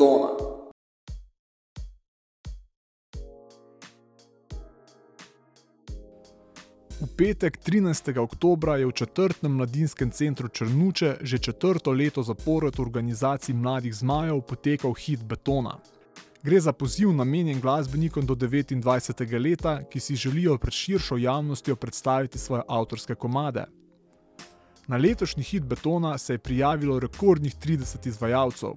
betona. V petek 13. oktober je v četrtem mladinskem centru Črnuče že četrto leto zapored v organizaciji Mladih Zmajev potekal hit betona. Gre za poziv namenjen glasbenikom do 29. leta, ki si želijo pred širšo javnostjo predstaviti svoje avtorske komade. Na letošnji hit betona se je prijavilo rekordnih 30 izvajalcev,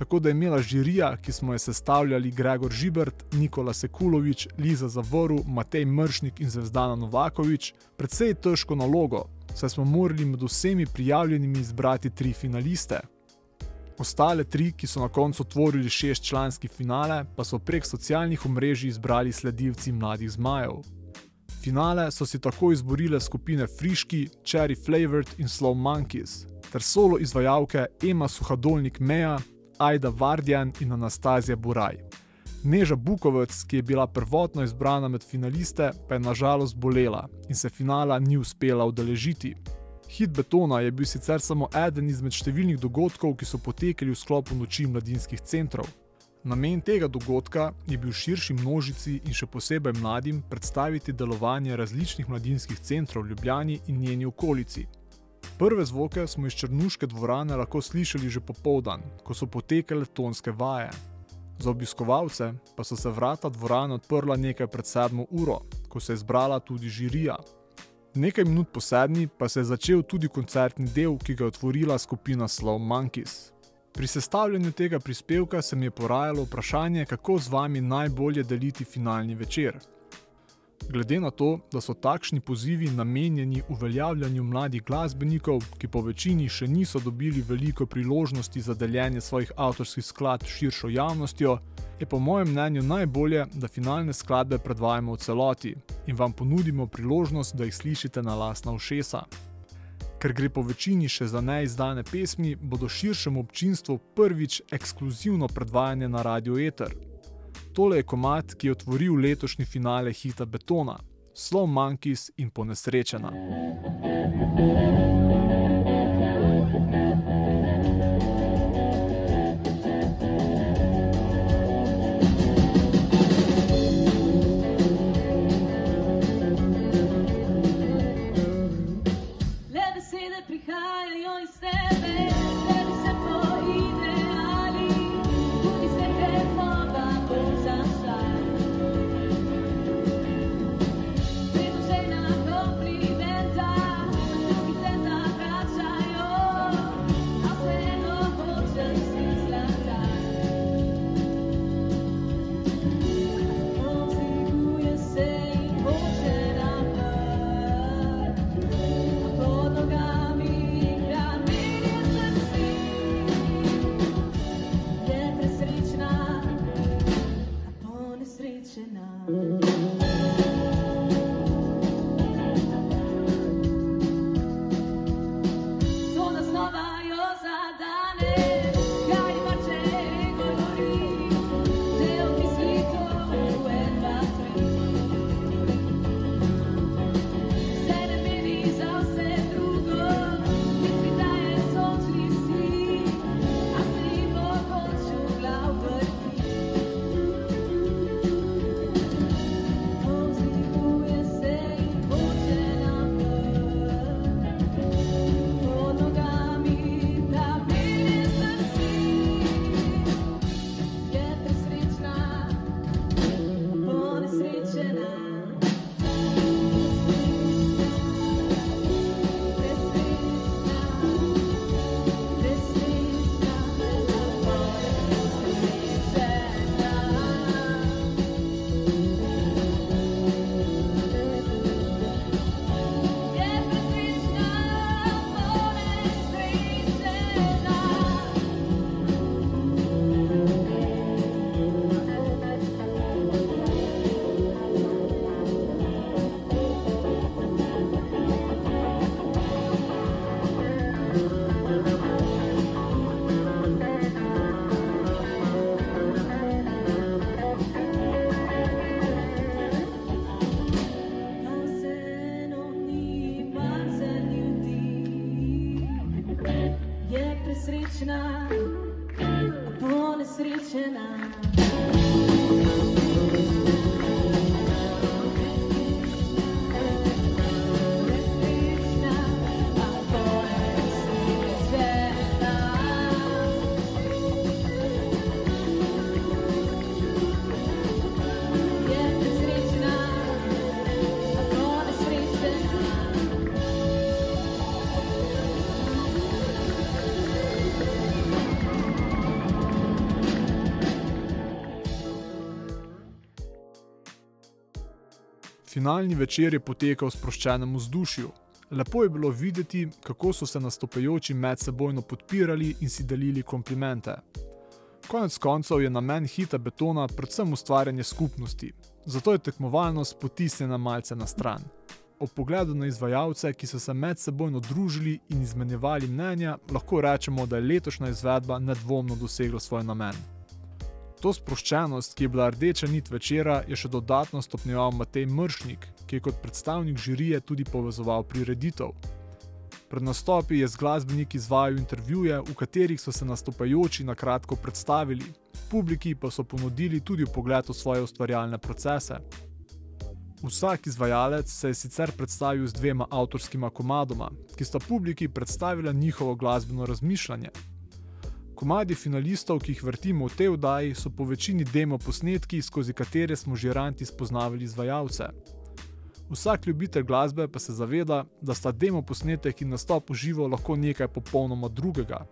tako da je imela žirija, ki smo jo sestavljali Gregor Žibert, Nikola Sekulovič, Liza Zavoru, Matej Mršnik in Zvezdana Novakovič, precej težko nalogo, saj smo morali med vsemi prijavljenimi izbrati tri finaliste. Ostale tri, ki so na koncu tvorili šest članski finale, pa so prek socialnih omrežij izbrali sledilci mladih zmajev. Finale so si tako izborile skupine Friški, Cherry Flavored in Slow Monkeys, ter solo izvajalke Ema Suhadolnik Meja, Aida Vardjan in Anastazija Buraj. Neža Bukovec, ki je bila prvotno izbrana med finaliste, pa je nažalost bolela in se finala ni uspela udeležiti. Hit betona je bil sicer samo eden izmed številnih dogodkov, ki so potekali v sklopu noči mladinskih centrov. Namen tega dogodka je bil širši množici in še posebej mladim predstaviti delovanje različnih mladinskih centrov v Ljubljani in njeni okolici. Prve zvoke smo iz Črnuške dvorane lahko slišali že popoldan, ko so potekale tonske vaje. Za obiskovalce pa so se vrata dvorane odprla nekaj pred sedmo uro, ko se je zbrala tudi žirija. Nekaj minut po sedmi pa se je začel tudi koncertni del, ki ga je otvorila skupina Slow Monkeys. Pri sestavljanju tega prispevka se mi je porajalo vprašanje, kako z vami najbolje deliti finalni večer. Glede na to, da so takšni pozivi namenjeni uveljavljanju mladih glasbenikov, ki po večini še niso dobili veliko priložnosti za deljenje svojih avtorskih skladb širšo javnostjo, je po mojem mnenju najbolje, da finalne skladbe predvajamo v celoti in vam ponudimo priložnost, da jih slišite na lastna ušesa. Ker gre po večini še za neizdane pesmi, bodo širšemu občinstvu prvič ekskluzivno predvajanje na Radio Ether. Tole je komat, ki je otvoril letošnji finale hita Betona, Slow Monkeys in Ponesrečena. Le Finalni večer je potekal v sproščenem vzdušju. Lepo je bilo videti, kako so se nastopajoči medsebojno podpirali in si delili komplimente. Konec koncev je namen hita betona predvsem ustvarjanje skupnosti, zato je tekmovalnost potisnjena malce na stran. Ob pogledu na izvajalce, ki so se medsebojno družili in izmenjevali mnenja, lahko rečemo, da je letošnja izvedba nedvomno dosegla svoj namen. To sproščenost, ki je bila rdeča nit večera, je še dodatno stopnjeval Matej Mršnik, ki je kot predstavnik žirije tudi povezoval prireditev. Pred nastopi je z glasbeniki izvajal intervjuje, v katerih so se nastopajoči na kratko predstavili, publiki pa so ponudili tudi pogled v svoje ustvarjalne procese. Vsak izvajalec se je sicer predstavil z dvema avtorskima komadoma, ki sta publiki predstavila njihovo glasbeno razmišljanje. Komadi finalistov, ki jih vrtimo v tej oddaji, so po večini demo posnetki, skozi katere smo žiranti spoznavali izvajalce. Vsak ljubitelj glasbe pa se zaveda, da sta demo posnetek in nastop v živo lahko nekaj popolnoma drugega.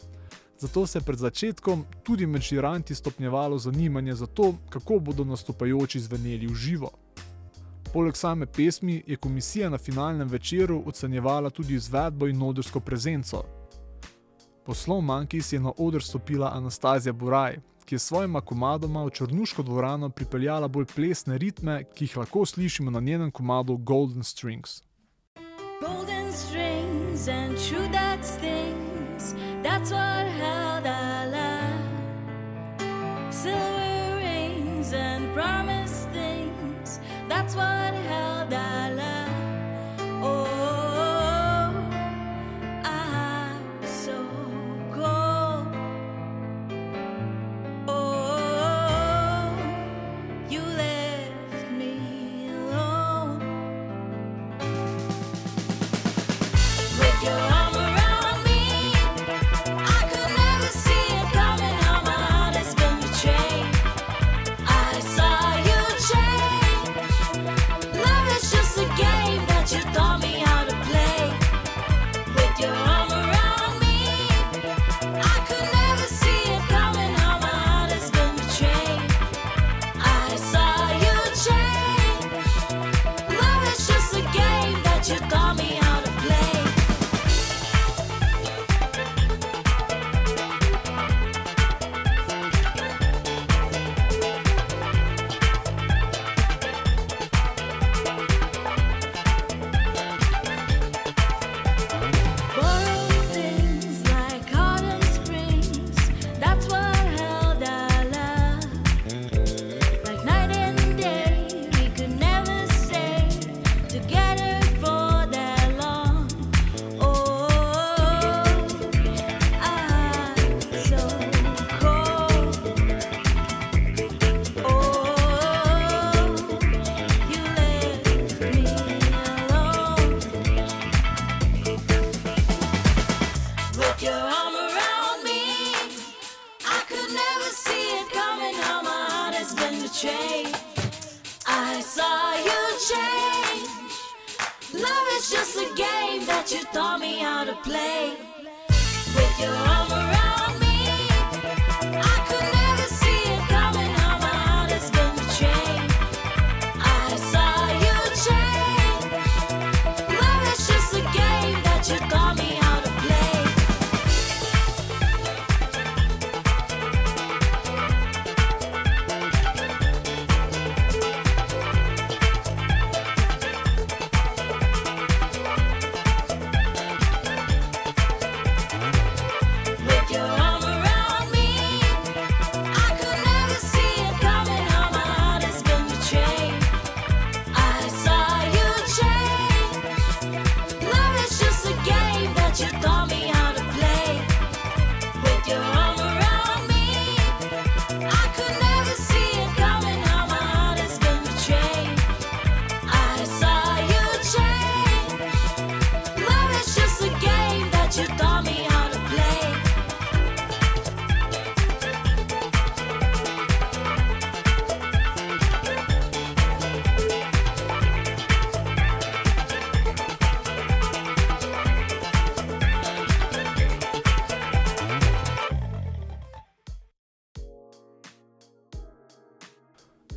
Zato se je pred začetkom tudi med žiranti stopnjevalo zanimanje za to, kako bodo nastopajoči zveneli v živo. Poleg same pesmi je komisija na finalnem večeru ocenjevala tudi izvedbo in odrsko prezenco. Poslov Monkeys je na oder stopila Anastazija Buraj, ki je s svojima komadoma v Črnuško dvorano pripeljala bolj plesne ritme, ki jih lahko slišimo na njenem komadu Golden Strings. Golden strings and true that stings. That's what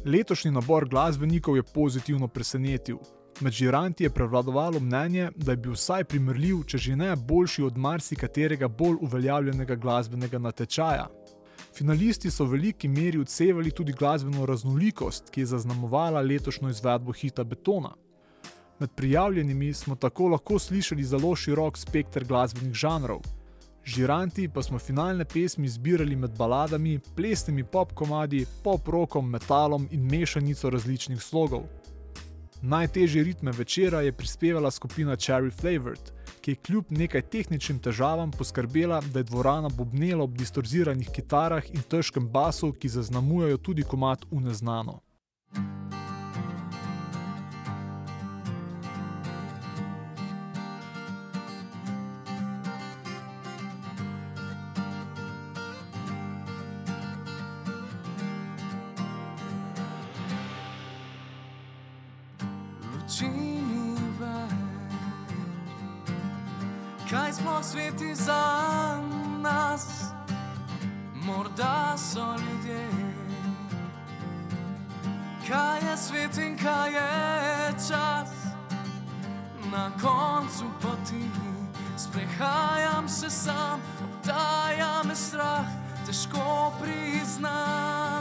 Letošnji nabor glasbenikov je pozitivno presenetil. Med žiranti je prevladovalo mnenje, da je bil vsaj primerljiv, če že ne boljši od marsikaterega bolj uveljavljenega glasbenega natečaja. Finalisti so v veliki meri odsevali tudi glasbeno raznolikost, ki je zaznamovala letošnjo izvedbo hita Betona. Med prijavljenimi smo tako lahko slišali zelo širok spekter glasbenih žanrov. Žiranti pa smo finalne pesmi zbirali med baladami, plesnimi pop komadi, pop rokom, metalom in mešanico različnih slogov. Najtežje ritme večera je prispevala skupina Cherry Flavored, ki je kljub nekaj tehničnim težavam poskrbela, da je dvorana bobnela ob distorziranih kitarah in težkem basu, ki zaznamujejo tudi komat v neznano. luči ni več. Kaj smo sveti za nas, morda so ljudje. Kaj je svet in kaj je čas, na koncu poti sprehajam se sam, obdaja me strah, težko priznam.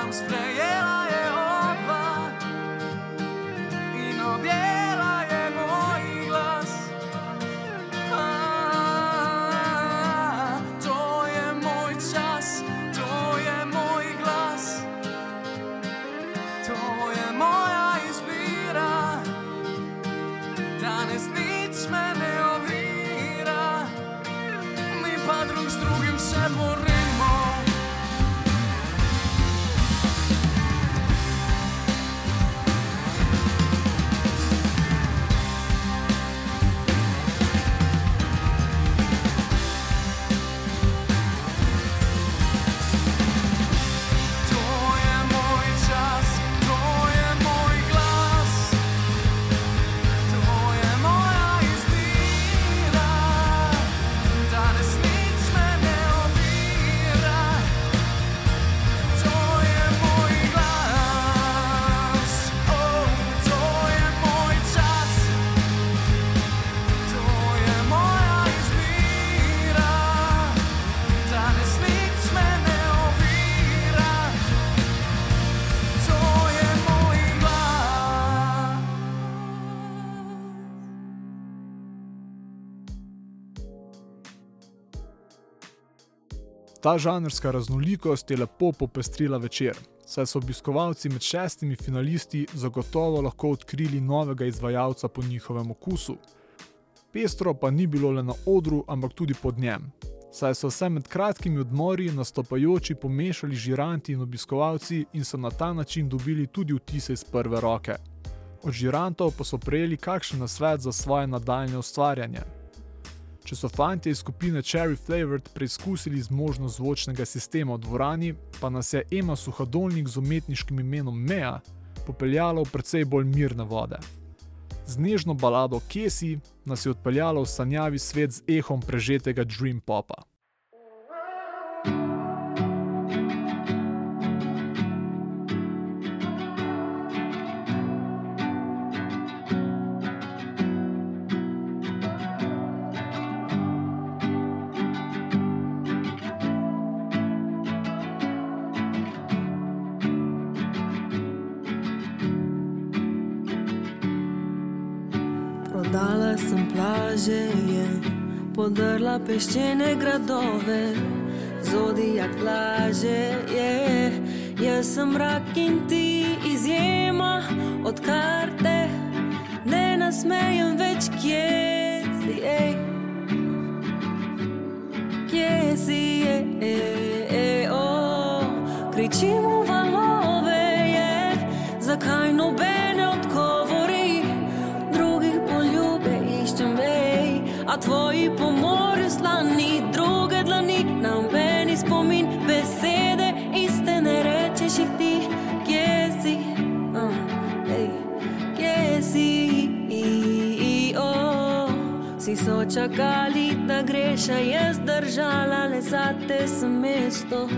vamos playing Ta žanrska raznolikost je lepo popestrila večer, saj so obiskovalci med šestimi finalisti zagotovo lahko odkrili novega izvajalca po njihovem okusu. Pestro pa ni bilo le na odru, ampak tudi pod njem, saj so se med kratkimi odmori nastopajoči pomešali žiranti in obiskovalci in so na ta način dobili tudi vtise iz prve roke. Od žirantov pa so prejeli kakšen nasvet za svoje nadaljne ustvarjanje. Če so fanti iz skupine Cherry Flavored preizkusili zmožnost zvočnega sistema v dvorani, pa nas je Ema Suhadolnik z umetniškim imenom Mea popeljala v precej bolj mirne vode. Z nežno balado Kesi nas je odpeljala v sanjavi svet z ehom prežetega Dream Popa. Prodala podrla peščene gradove, zodijak laže je. Jaz sem rak in ti izjema. Od karte, ne nasmejem več, kje si, ej. Kje si, ej, ej, ej, o, kričimo valove, je, zakaj nobene odgovori? Drugih poljube iščem vej, a tvoji pomori Vsi so čakali, da greš, a jaz držala le za te sem mesto.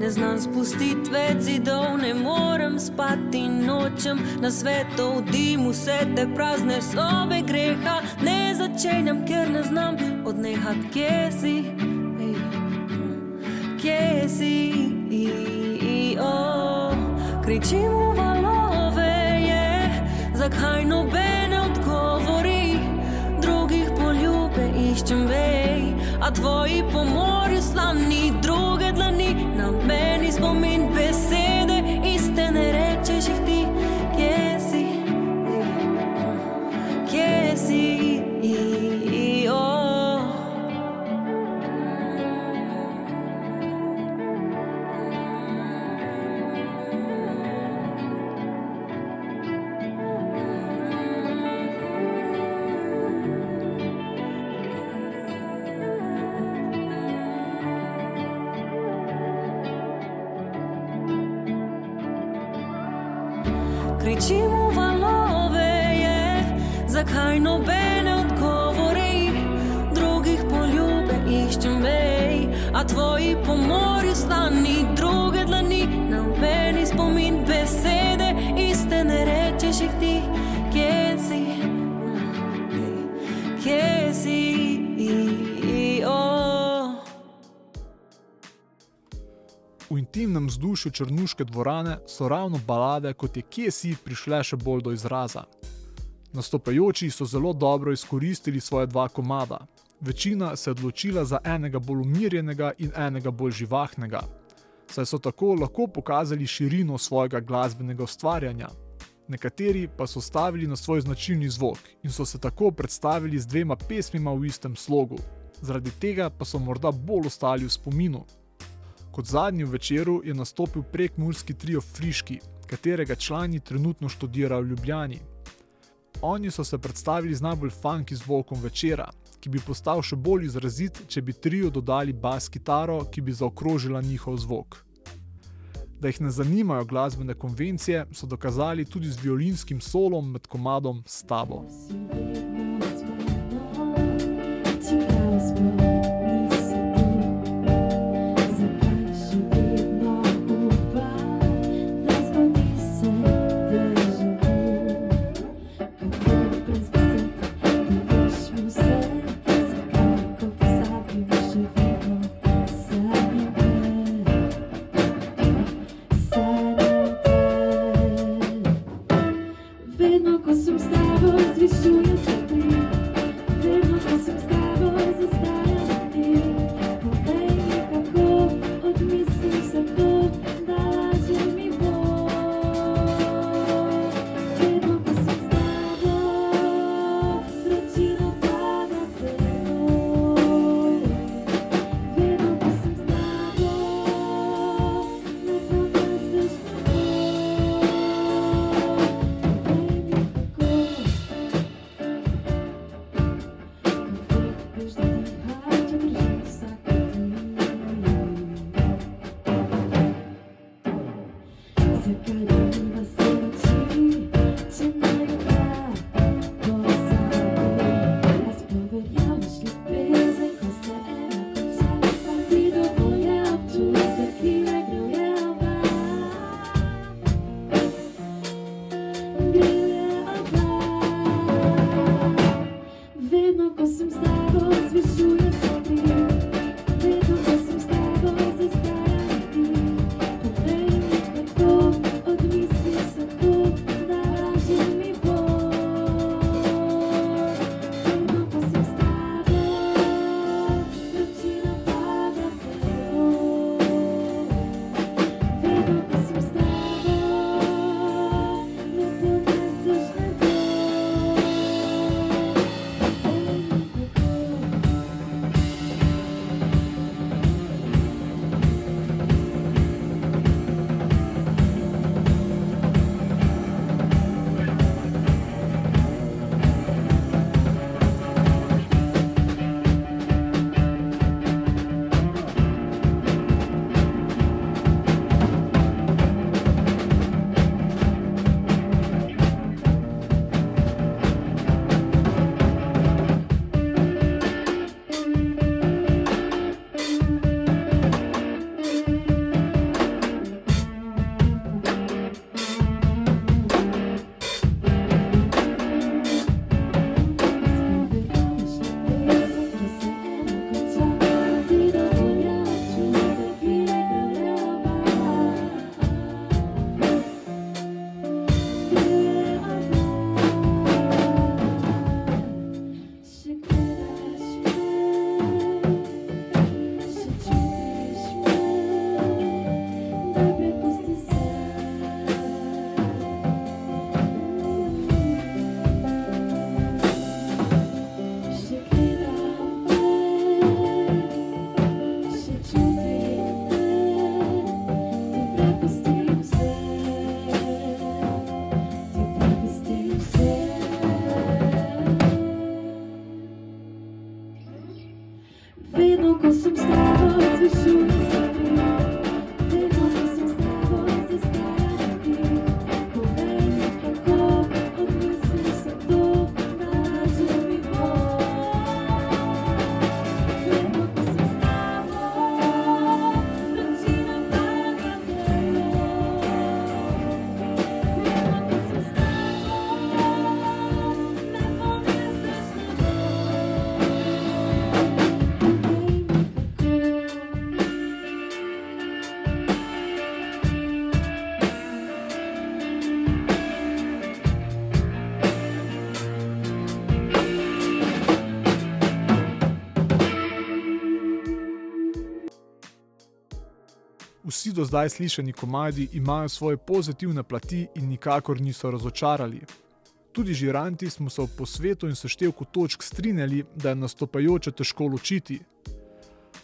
Ne znam spustiti več zidov, ne morem spati nočem na svetu, v dimu vse te prazne sobe greha. Ne začenjam, ker ne znam odnehati, kje si, kje si, i, i, o. Kričimo valove, je, zakaj nobene a tvoji pomori slani, druge dlani, na meni intimnem vzdušju črnuške dvorane so ravno balade, kot je Kje si, prišle še bolj do izraza. Nastopajoči so zelo dobro izkoristili svoje dva komada. Večina se je odločila za enega bolj umirjenega in enega bolj živahnega, saj so tako lahko pokazali širino svojega glasbenega ustvarjanja. Nekateri pa so stavili na svoj značilni zvok in so se tako predstavili z dvema pesmima v istem slogu. Zaradi tega pa so morda bolj ostali v spominu. Kot zadnji v večeru je nastopil prekmurski trio Friški, katerega člani trenutno študirajo v Ljubljani. Oni so se predstavili z najbolj funky zvokom večera, ki bi postal še bolj izrazit, če bi trio dodali bas kitaro, ki bi zaokrožila njihov zvok. Da jih ne zanimajo glasbene konvencije, so dokazali tudi z violinskim solom med komadom S do zdaj slišani komadi imajo svoje pozitivne plati in nikakor niso razočarali. Tudi žiranti smo se po svetu in seštevku točk strinjali, da je nastopajoče težko ločiti.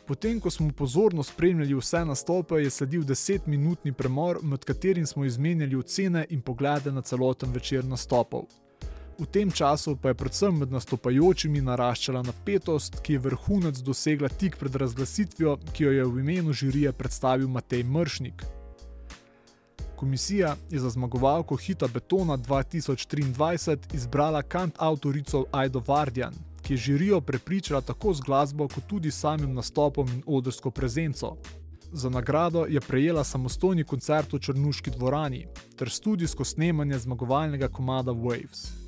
Potem, ko smo pozorno spremljali vse nastope, je sledil 10-minutni premor, med katerim smo izmenjali ocene in poglede na celoten večer nastopov. V tem času pa je predvsem med nastopajočimi naraščala napetost, ki je vrhunec dosegla tik pred razglasitvijo, ki jo je v imenu žirije predstavil Matej Mršnik. Komisija je za zmagovalko hita Betona 2023 izbrala kant avtorico Aido Vardjan, ki je žirijo prepričala tako z glasbo, kot tudi samim nastopom in odrsko prezenco. Za nagrado je prejela samostojni koncert v Črnuški dvorani ter studijsko snemanje zmagovalnega komada Waves.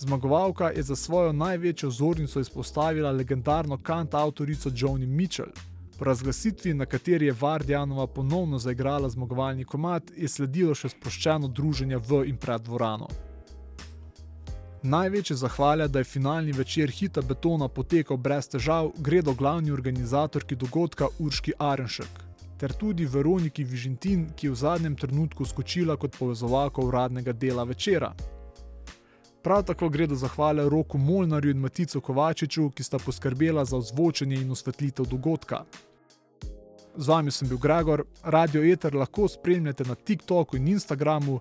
Zmagovalka je za svojo največjo vzornico izpostavila legendarno kant avtorico Joni Mitchell. Po razglasitvi, na kateri je Vardjanova ponovno zaigrala zmagovalni komad, je sledilo še sproščeno druženje v in pred dvorano. Največje zahvale, da je finalni večer hita betona potekal brez težav, gredo glavni organizatorki dogodka Urški Arenšek ter tudi Veroniki Vižintin, ki je v zadnjem trenutku skočila kot povezovalka uradnega dela večera. Prav tako gredo zahvale Roku Molnarju in Maticu Kovačiču, ki sta poskrbela za ozvočenje in osvetlitev dogodka. Z vami sem bil Gregor, Radio Eter lahko spremljate na TikToku in Instagramu,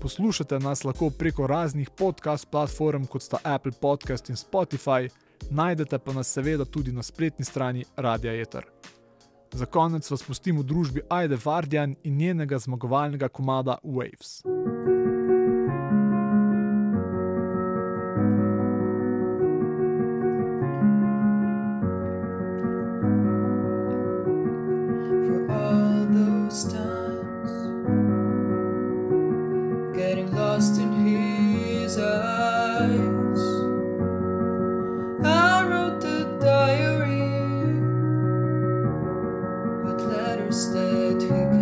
poslušate nas lahko preko raznih podcast platform, kot sta Apple Podcast in Spotify, najdete pa nas seveda tudi na spletni strani Radia Eter. Za konec vas pustim v družbi Aide Vardjan in njenega zmagovalnega komada Waves. others that we